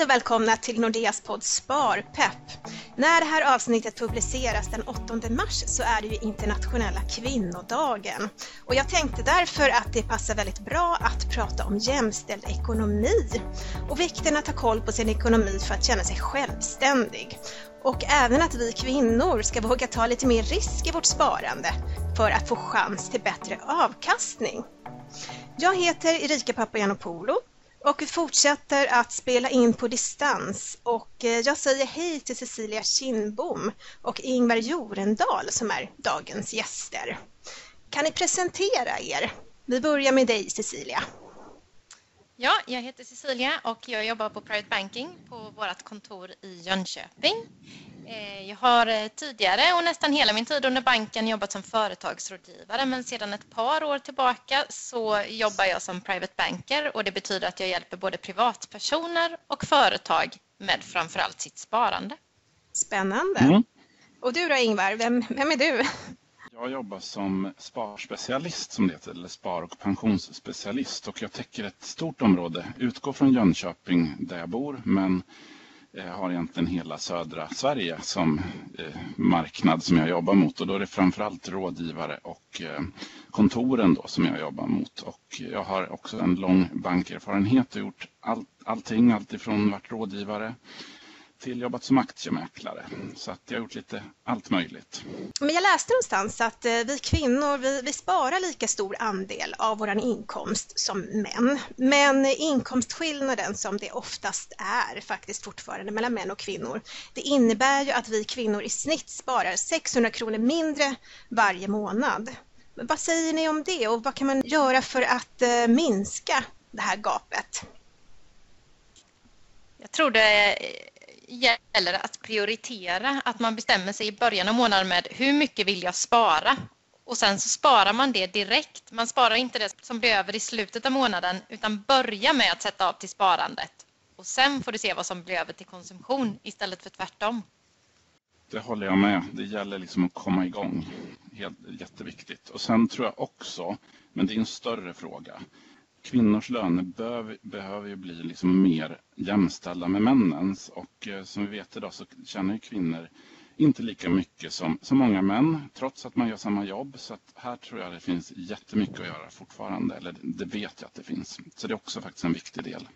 Hej och välkomna till Nordeas podd Sparpepp. När det här avsnittet publiceras den 8 mars så är det ju internationella kvinnodagen. Och jag tänkte därför att det passar väldigt bra att prata om jämställd ekonomi och vikten att ha koll på sin ekonomi för att känna sig självständig. Och även att vi kvinnor ska våga ta lite mer risk i vårt sparande för att få chans till bättre avkastning. Jag heter Erika Papagiannopoulou och vi fortsätter att spela in på distans och eh, jag säger hej till Cecilia Kindbom och Ingvar Jorendal som är dagens gäster. Kan ni presentera er? Vi börjar med dig Cecilia. Ja, jag heter Cecilia och jag jobbar på Private Banking på vårt kontor i Jönköping. Eh, jag har eh, tidigare och nästan hela min tid under banken jobbat som företagsrådgivare men sedan ett par år tillbaka så jobbar jag som private banker och det betyder att jag hjälper både privatpersoner och företag med framförallt sitt sparande. Spännande. Mm. Och du då Ingvar, vem, vem är du? Jag jobbar som sparspecialist som det heter, eller spar och pensionsspecialist. Och jag täcker ett stort område. Utgår från Jönköping där jag bor men eh, har egentligen hela södra Sverige som eh, marknad som jag jobbar mot. Och då är det framförallt rådgivare och eh, kontoren då som jag jobbar mot. Och jag har också en lång bankerfarenhet och gjort all, allting, alltifrån varit rådgivare till jobbat som aktiemäklare. Så att jag har gjort lite allt möjligt. Men jag läste någonstans att eh, vi kvinnor vi, vi sparar lika stor andel av vår inkomst som män. Men inkomstskillnaden som det oftast är faktiskt fortfarande mellan män och kvinnor, det innebär ju att vi kvinnor i snitt sparar 600 kronor mindre varje månad. Vad säger ni om det och vad kan man göra för att eh, minska det här gapet? Jag tror det gäller att prioritera, att man bestämmer sig i början av månaden med hur mycket vill jag spara? Och sen så sparar man det direkt. Man sparar inte det som blir över i slutet av månaden utan börja med att sätta av till sparandet. Och sen får du se vad som blir över till konsumtion istället för tvärtom. Det håller jag med. Det gäller liksom att komma igång. Helt, jätteviktigt. Och sen tror jag också, men det är en större fråga, kvinnors löner bör, behöver ju bli liksom mer jämställda med männens. Och eh, som vi vet idag så tjänar ju kvinnor inte lika mycket som, som många män, trots att man gör samma jobb. Så att här tror jag det finns jättemycket att göra fortfarande, eller det vet jag att det finns. Så det är också faktiskt en viktig del.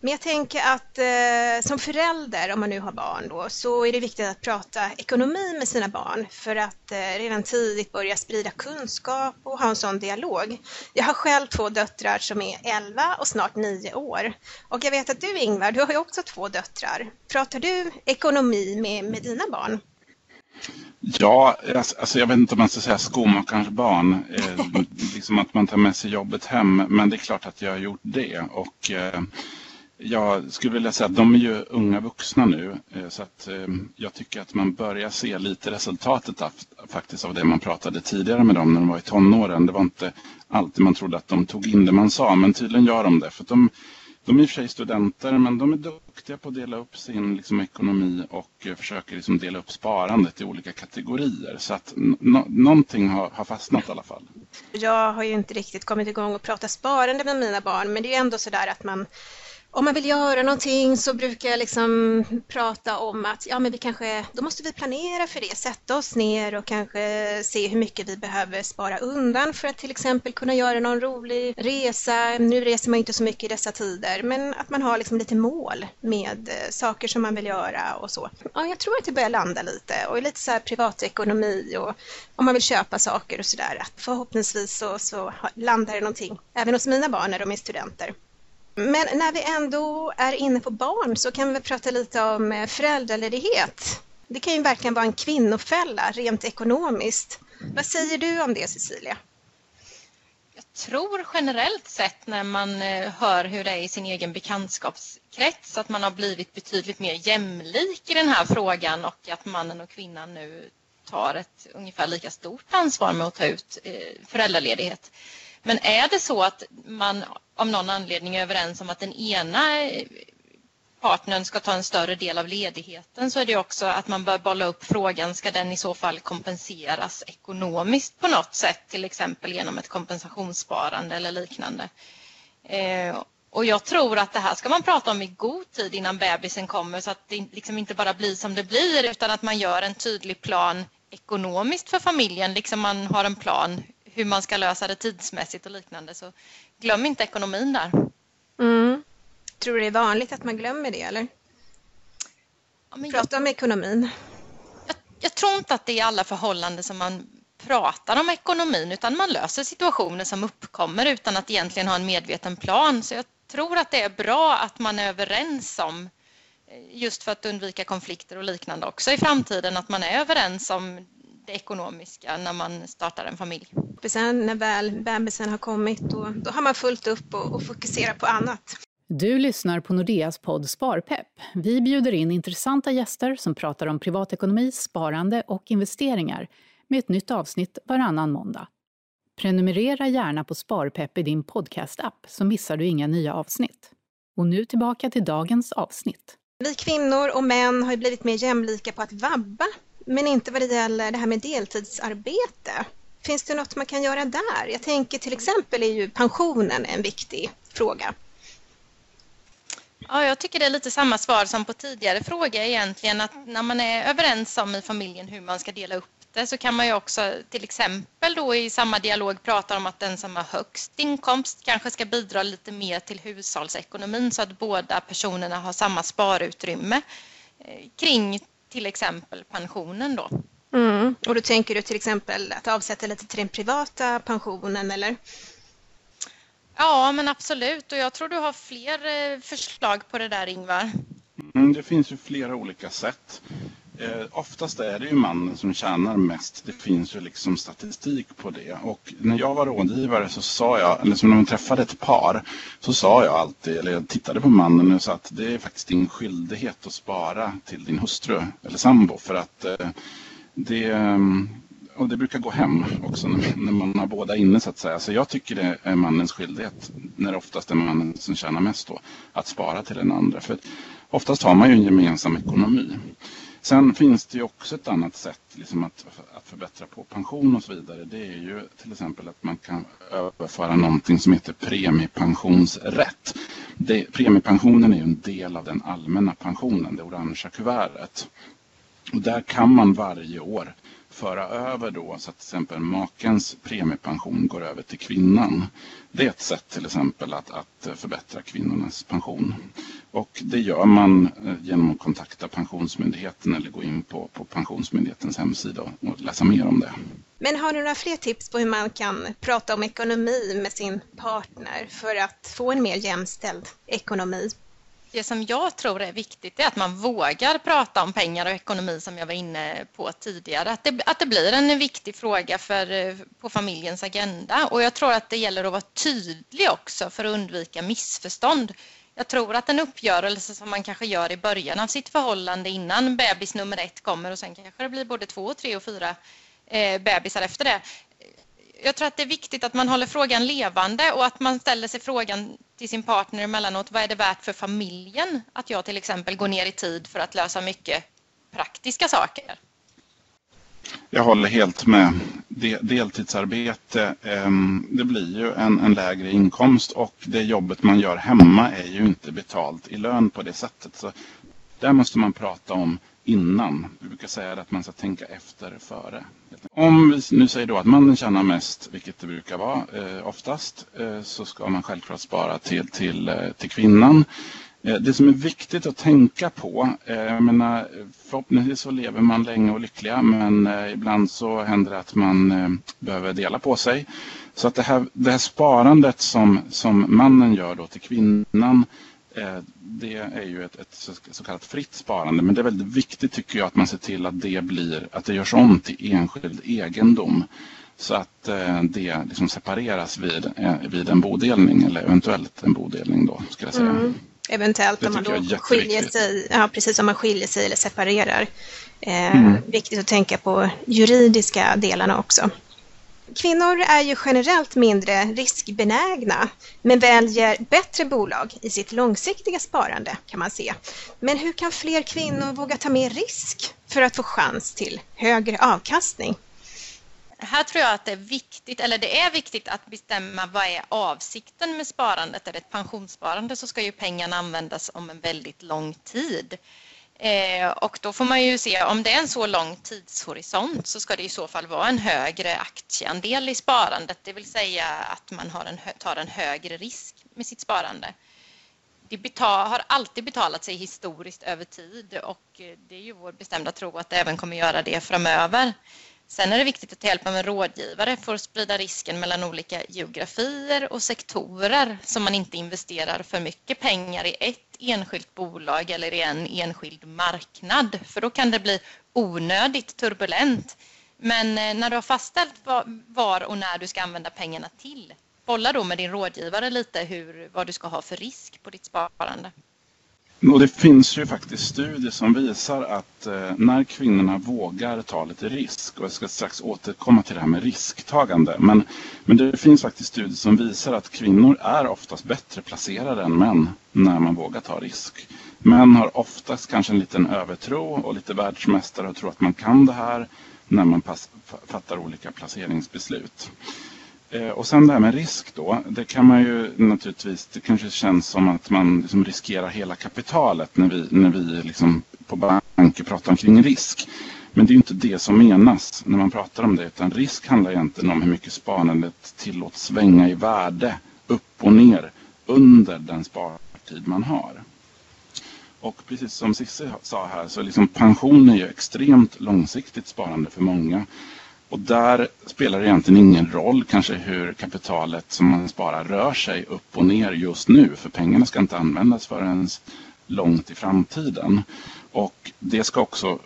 Men jag tänker att eh, som förälder, om man nu har barn då, så är det viktigt att prata ekonomi med sina barn för att eh, redan tidigt börja sprida kunskap och ha en sån dialog. Jag har själv två döttrar som är 11 och snart 9 år. Och jag vet att du Ingvar, du har ju också två döttrar. Pratar du ekonomi med, med dina barn? Ja, alltså, alltså jag vet inte om man ska säga skomakarens barn. Eh, liksom att man tar med sig jobbet hem. Men det är klart att jag har gjort det. Och eh, jag skulle vilja säga att de är ju unga vuxna nu eh, så att eh, jag tycker att man börjar se lite resultatet av, faktiskt av det man pratade tidigare med dem när de var i tonåren. Det var inte alltid man trodde att de tog in det man sa men tydligen gör de det. För de, de är i och för sig studenter men de är duktiga på att dela upp sin liksom, ekonomi och eh, försöker liksom, dela upp sparandet i olika kategorier. Så att no någonting har, har fastnat i alla fall. Jag har ju inte riktigt kommit igång och prata sparande med mina barn men det är ändå så där att man om man vill göra någonting så brukar jag liksom prata om att ja, men vi kanske, då måste vi planera för det, sätta oss ner och kanske se hur mycket vi behöver spara undan för att till exempel kunna göra någon rolig resa. Nu reser man inte så mycket i dessa tider, men att man har liksom lite mål med eh, saker som man vill göra och så. Ja, jag tror att det börjar landa lite och lite så här privatekonomi och om man vill köpa saker och sådär. Förhoppningsvis så, så landar det någonting även hos mina barn när de är studenter. Men när vi ändå är inne på barn så kan vi prata lite om eh, föräldraledighet. Det kan ju verkligen vara en kvinnofälla rent ekonomiskt. Vad säger du om det Cecilia? Jag tror generellt sett när man eh, hör hur det är i sin egen bekantskapskrets att man har blivit betydligt mer jämlik i den här frågan och att mannen och kvinnan nu tar ett ungefär lika stort ansvar med att ta ut eh, föräldraledighet. Men är det så att man av någon anledning är överens om att den ena partnern ska ta en större del av ledigheten så är det också att man bör bolla upp frågan, ska den i så fall kompenseras ekonomiskt på något sätt, till exempel genom ett kompensationssparande eller liknande. Eh, Och jag tror att det här ska man prata om i god tid innan bebisen kommer så att det liksom inte bara blir som det blir utan att man gör en tydlig plan ekonomiskt för familjen, liksom man har en plan hur man ska lösa det tidsmässigt och liknande. Så glöm inte ekonomin där. Mm. Tror du det är vanligt att man glömmer det eller? Ja, Prata jag, om ekonomin. Jag, jag, tror inte att det är alla förhållanden som man pratar om ekonomin utan man löser situationer som uppkommer utan att egentligen ha en medveten plan. Så jag tror att det är bra att man är överens om eh, just för att undvika konflikter och liknande också i framtiden, att man är överens om det ekonomiska när man startar en familj. Sen när väl bebisen har kommit, då, då har man fullt upp och, och fokuserar på annat. Du lyssnar på Nordeas podd Sparpepp. Vi bjuder in intressanta gäster som pratar om privatekonomi, sparande och investeringar med ett nytt avsnitt varannan måndag. Prenumerera gärna på Sparpepp i din podcastapp så missar du inga nya avsnitt. Och nu tillbaka till dagens avsnitt. Vi kvinnor och män har blivit mer jämlika på att vabba, men inte vad det gäller det här med deltidsarbete. Finns det något man kan göra där? Jag tänker till exempel är ju pensionen en viktig fråga. Ja, jag tycker det är lite samma svar som på tidigare fråga egentligen att när man är överens om i familjen hur man ska dela upp det så kan man ju också till exempel då i samma dialog prata om att den som har högst inkomst kanske ska bidra lite mer till hushållsekonomin så att båda personerna har samma sparutrymme eh, kring till exempel pensionen då. Mm. Och då tänker du till exempel att avsätta lite till den privata pensionen eller? Ja, men absolut. Och jag tror du har fler eh, förslag på det där, Ingvar. Mm, det finns ju flera olika sätt. Eh, oftast är det ju mannen som tjänar mest. Det finns ju liksom statistik på det. Och när jag var rådgivare så sa jag, eller som när man träffade ett par, så sa jag alltid, eller jag tittade på mannen och sa att det är faktiskt din skyldighet att spara till din hustru eller sambo. För att eh, det, ehm, och det brukar gå hem också när man har båda inne så att säga. Så jag tycker det är mannens skyldighet, när det oftast är mannen som tjänar mest då, att spara till den andra. För oftast har man ju en gemensam ekonomi. Sen finns det ju också ett annat sätt liksom att, att förbättra på pension och så vidare. Det är ju till exempel att man kan överföra någonting som heter premiepensionsrätt. Det, premiepensionen är ju en del av den allmänna pensionen, det orangea kuvertet. Och där kan man varje år föra över då så att till exempel makens premiepension går över till kvinnan. Det är ett sätt till exempel att, att förbättra kvinnornas pension. Och det gör man eh, genom att kontakta Pensionsmyndigheten eller gå in på, på Pensionsmyndighetens hemsida och läsa mer om det. Men har du några fler tips på hur man kan prata om ekonomi med sin partner för att få en mer jämställd ekonomi? Det som jag tror är viktigt är att man vågar prata om pengar och ekonomi som jag var inne på tidigare. Att det, att det blir en viktig fråga för, eh, på familjens agenda. Och jag tror att det gäller att vara tydlig också för att undvika missförstånd. Jag tror att en uppgörelse som man kanske gör i början av sitt förhållande innan bebis nummer ett kommer och sen kanske det blir både två, tre och fyra eh, bebisar efter det jag tror att det är viktigt att man håller frågan levande och att man ställer sig frågan till sin partner emellanåt, vad är det värt för familjen att jag till exempel går ner i tid för att lösa mycket praktiska saker? Jag håller helt med. deltidsarbete, ehm, det blir ju en, en, lägre inkomst och det jobbet man gör hemma är ju inte betalt i lön på det sättet. Så där måste man prata om innan. Vi brukar säga att man ska tänka efter före. Om vi nu säger då att mannen tjänar mest, vilket det brukar vara eh, oftast, eh, så ska man självklart spara till, till, eh, till kvinnan. Eh, det som är viktigt att tänka på, eh, jag menar, förhoppningsvis så lever man länge och lyckliga men eh, ibland så händer det att man behöver dela på sig. Så att det här, det här sparandet som, som mannen gör då till kvinnan det är ju ett, ett, så kallat fritt sparande. Men det är väldigt viktigt tycker jag att man ser till att det blir att det görs om till enskild egendom. Så att eh, det liksom separeras vid, eh, vid en bodelning eller eventuellt en bodelning då ska jag säga. Mm. Eventuellt om man då skiljer sig, ja precis om man skiljer sig eller separerar. Eh, mm. Viktigt att tänka på juridiska delarna också. Kvinnor är ju generellt mindre riskbenägna men väljer bättre bolag i sitt långsiktiga sparande kan man se. Men hur kan fler kvinnor våga ta mer risk för att få chans till högre avkastning? här tror jag att det är viktigt, eller det är viktigt att bestämma vad är avsikten med sparandet. Är det ett pensionssparande så ska ju pengarna användas om en väldigt lång tid. Eh, och då får man ju se om det är en så lång tidshorisont så ska det i så fall vara en högre aktieandel i sparandet, det vill säga att man har en, tar en högre risk med sitt sparande. Det betal, har alltid betalat sig historiskt över tid och eh, det är ju vår bestämda tro att det även kommer göra det framöver. Sen är det viktigt att hjälpa hjälp av en rådgivare för att sprida risken mellan olika geografier och sektorer så man inte investerar för mycket pengar i ett enskilt bolag eller i en enskild marknad för då kan det bli onödigt turbulent. Men eh, när du har fastställt var och när du ska använda pengarna till, bolla då med din rådgivare lite hur, vad du ska ha för risk på ditt sparande. Och det finns ju faktiskt studier som visar att eh, när kvinnorna vågar ta lite risk, och jag ska strax återkomma till det här med risktagande, men, men det finns faktiskt studier som visar att kvinnor är oftast bättre placerade än män när man vågar ta risk. Män har oftast kanske en liten övertro och lite världsmästare och tror att man kan det här när man pass, fattar olika placeringsbeslut. Eh, och sen det här med risk då. Det kan man ju naturligtvis, det kanske känns som att man liksom riskerar hela kapitalet när vi, när vi liksom på banker pratar omkring risk. Men det är ju inte det som menas när man pratar om det. Utan risk handlar egentligen om hur mycket sparandet tillåts svänga i värde upp och ner under den spartid man har. Och precis som Cissi sa här så liksom pension är ju extremt långsiktigt sparande för många. Och där spelar det egentligen ingen roll kanske hur kapitalet som man sparar rör sig upp och ner just nu. För pengarna ska inte användas förrän långt i framtiden. Och det ska också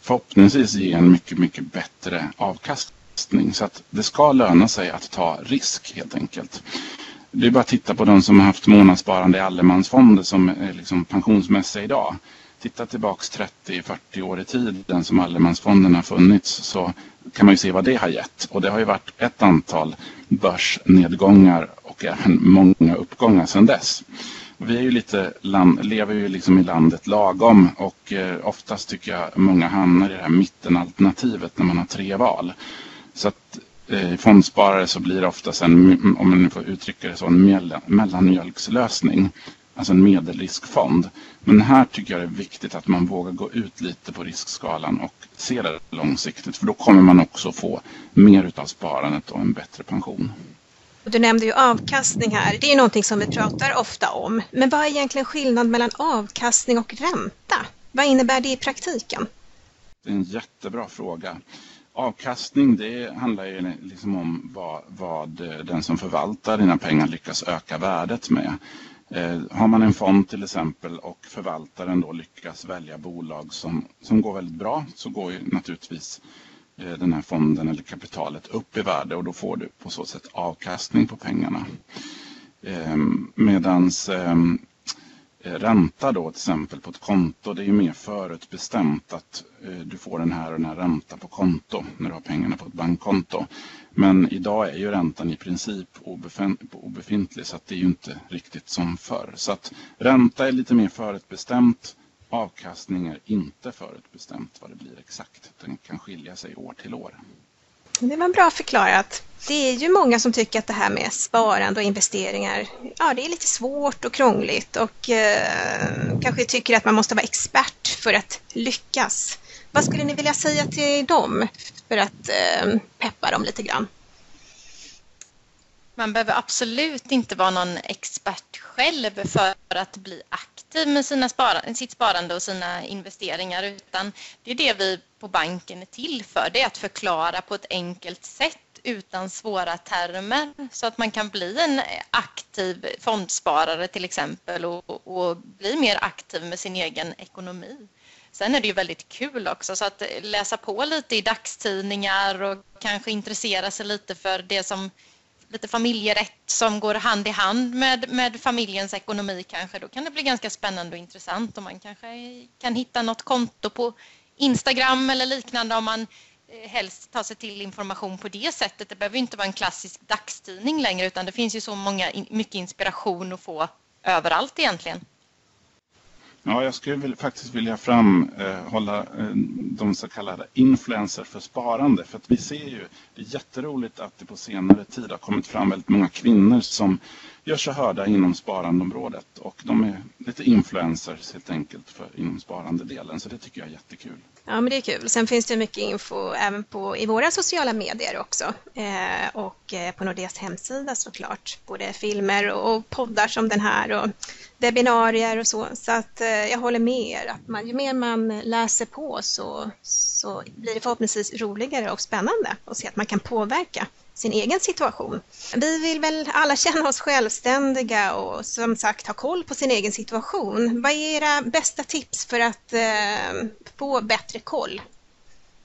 förhoppningsvis ge en mycket, mycket bättre avkastning. Så att det ska löna sig att ta risk helt enkelt. Det är bara att titta på de som har haft månadssparande i allemansfonder som är liksom pensionsmässiga idag. Titta tillbaks 30-40 år i tiden som allemansfonderna funnits så kan man ju se vad det har gett. Och det har ju varit ett antal börsnedgångar och även många uppgångar sedan dess. Vi är ju lite land, lever ju liksom i landet lagom och eh, oftast tycker jag många hamnar i det här mittenalternativet när man har tre val. Så att eh, fondsparare så blir det oftast en, om man nu får uttrycka det så, en mellanmjölkslösning alltså en medelriskfond. Men här tycker jag det är viktigt att man vågar gå ut lite på riskskalan och se det långsiktigt. För då kommer man också få mer utav sparandet och en bättre pension. Du nämnde ju avkastning här. Det är någonting som vi pratar ofta om. Men vad är egentligen skillnaden mellan avkastning och ränta? Vad innebär det i praktiken? Det är en jättebra fråga. Avkastning det handlar ju liksom om vad, vad den som förvaltar dina pengar lyckas öka värdet med. Eh, har man en fond till exempel och förvaltaren då lyckas välja bolag som, som går väldigt bra så går ju naturligtvis eh, den här fonden eller kapitalet upp i värde och då får du på så sätt avkastning på pengarna. Ehm, Medan ehm, Eh, ränta då till exempel på ett konto, det är ju mer förutbestämt att eh, du får den här och den här ränta på konto när du har pengarna på ett bankkonto. Men idag är ju räntan i princip obefintlig så att det är ju inte riktigt som förr. Så att ränta är lite mer förutbestämt, avkastning är inte förutbestämt vad det blir exakt. Den kan skilja sig år till år. Det var bra förklarat. Det är ju många som tycker att det här med sparande och investeringar, ja det är lite svårt och krångligt och eh, kanske tycker att man måste vara expert för att lyckas. Vad skulle ni vilja säga till dem för att eh, peppa dem lite grann? Man behöver absolut inte vara någon expert själv för att bli aktiv med sina spara, sitt sparande och sina investeringar utan det är det vi på banken är till för. Det är att förklara på ett enkelt sätt utan svåra termer så att man kan bli en aktiv fondsparare till exempel och, och bli mer aktiv med sin egen ekonomi. Sen är det ju väldigt kul också så att läsa på lite i dagstidningar och kanske intressera sig lite för det som lite familjerätt som går hand i hand med, med familjens ekonomi kanske, då kan det bli ganska spännande och intressant och man kanske kan hitta något konto på Instagram eller liknande om man eh, helst tar sig till information på det sättet. Det behöver inte vara en klassisk dagstidning längre utan det finns ju så många, mycket inspiration att få överallt egentligen. Ja, jag skulle faktiskt vilja framhålla eh, eh, de så kallade influenser för sparande. För att vi ser ju, det är jätteroligt att det på senare tid har kommit fram väldigt många kvinnor som gör sig hörda inom sparandeområdet. Och de är lite influencers helt enkelt för, inom sparandedelen. Så det tycker jag är jättekul. Ja, men det är kul. Sen finns det mycket info även på, i våra sociala medier också. Eh, och eh, på Nordeas hemsida såklart. Både filmer och poddar som den här och webbinarier och så. Så att eh, jag håller med er. Att man, ju mer man läser på så, så blir det förhoppningsvis roligare och spännande att se att man kan påverka sin egen situation. Vi vill väl alla känna oss självständiga och som sagt ha koll på sin egen situation. Vad är era bästa tips för att eh, få bättre koll?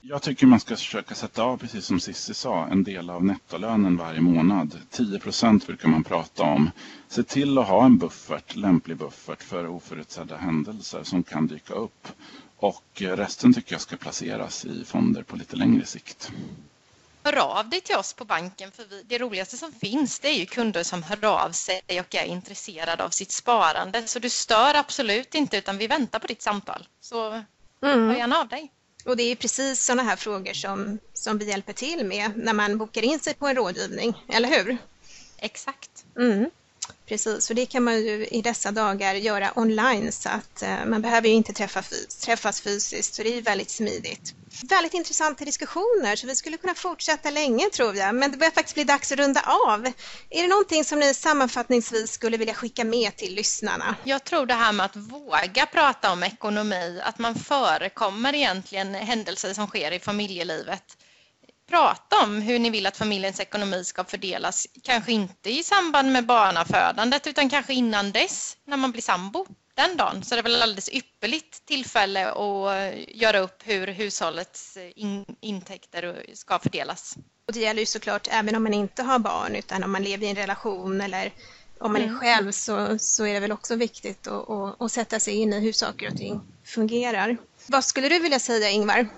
Jag tycker man ska försöka sätta av, precis som Cissi sa, en del av nettolönen varje månad. 10 procent brukar man prata om. Se till att ha en buffert, lämplig buffert för oförutsedda händelser som kan dyka upp. Och resten tycker jag ska placeras i fonder på lite längre sikt. Hör av dig till oss på banken för vi, det roligaste som finns det är ju kunder som hör av sig och är intresserade av sitt sparande. Så du stör absolut inte utan vi väntar på ditt samtal. Så mm. hör gärna av dig. Och det är precis sådana här frågor som, som vi hjälper till med när man bokar in sig på en rådgivning, eller hur? Exakt. Mm. Precis, och det kan man ju i dessa dagar göra online så att eh, man behöver ju inte träffa fys träffas fysiskt så det är väldigt smidigt. Väldigt intressanta diskussioner så vi skulle kunna fortsätta länge tror jag men det börjar faktiskt bli dags att runda av. Är det någonting som ni sammanfattningsvis skulle vilja skicka med till lyssnarna? Jag tror det här med att våga prata om ekonomi, att man förekommer egentligen händelser som sker i familjelivet prata om hur ni vill att familjens ekonomi ska fördelas. Kanske inte i samband med barnafödandet utan kanske innan dess när man blir sambo den dagen. Så det är väl alldeles ypperligt tillfälle att göra upp hur hushållets in intäkter ska fördelas. Och det gäller ju såklart även om man inte har barn utan om man lever i en relation eller om man är mm. själv så, så är det väl också viktigt att, att, att sätta sig in i hur saker och ting fungerar. Vad skulle du vilja säga Ingvar?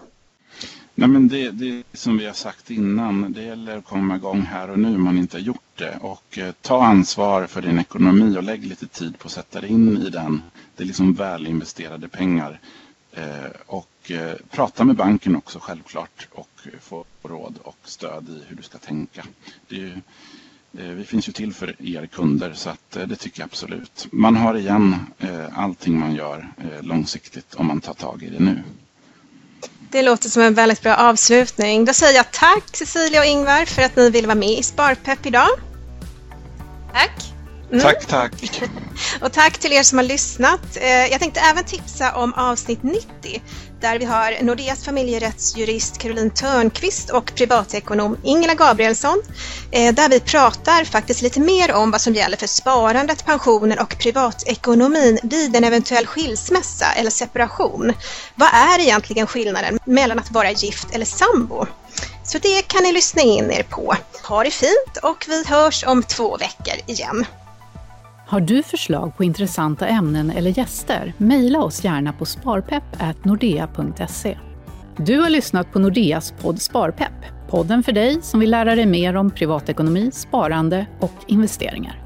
Nej, men det, det som vi har sagt innan, det gäller att komma igång här och nu om man inte har gjort det. Och eh, ta ansvar för din ekonomi och lägg lite tid på att sätta dig in i den. Det är liksom välinvesterade pengar. Eh, och eh, prata med banken också självklart och få råd och stöd i hur du ska tänka. Ju, eh, vi finns ju till för er kunder så att eh, det tycker jag absolut. Man har igen eh, allting man gör eh, långsiktigt om man tar tag i det nu. Det låter som en väldigt bra avslutning. Då säger jag tack Cecilia och Ingvar för att ni ville vara med i Sparpepp idag. Tack! Mm. Tack, tack! och tack till er som har lyssnat. Eh, jag tänkte även tipsa om avsnitt 90 där vi har Nordeas familjerättsjurist Caroline Törnqvist och privatekonom Ingela Gabrielsson. Eh, där vi pratar faktiskt lite mer om vad som gäller för sparandet, pensionen och privatekonomin vid en eventuell skilsmässa eller separation. Vad är egentligen skillnaden mellan att vara gift eller sambo? Så det kan ni lyssna in er på. Ha det fint och vi hörs om två veckor igen. Har du förslag på intressanta ämnen eller gäster? Mejla oss gärna på sparpepp.nordea.se. Du har lyssnat på Nordeas podd Sparpepp, podden för dig som vill lära dig mer om privatekonomi, sparande och investeringar.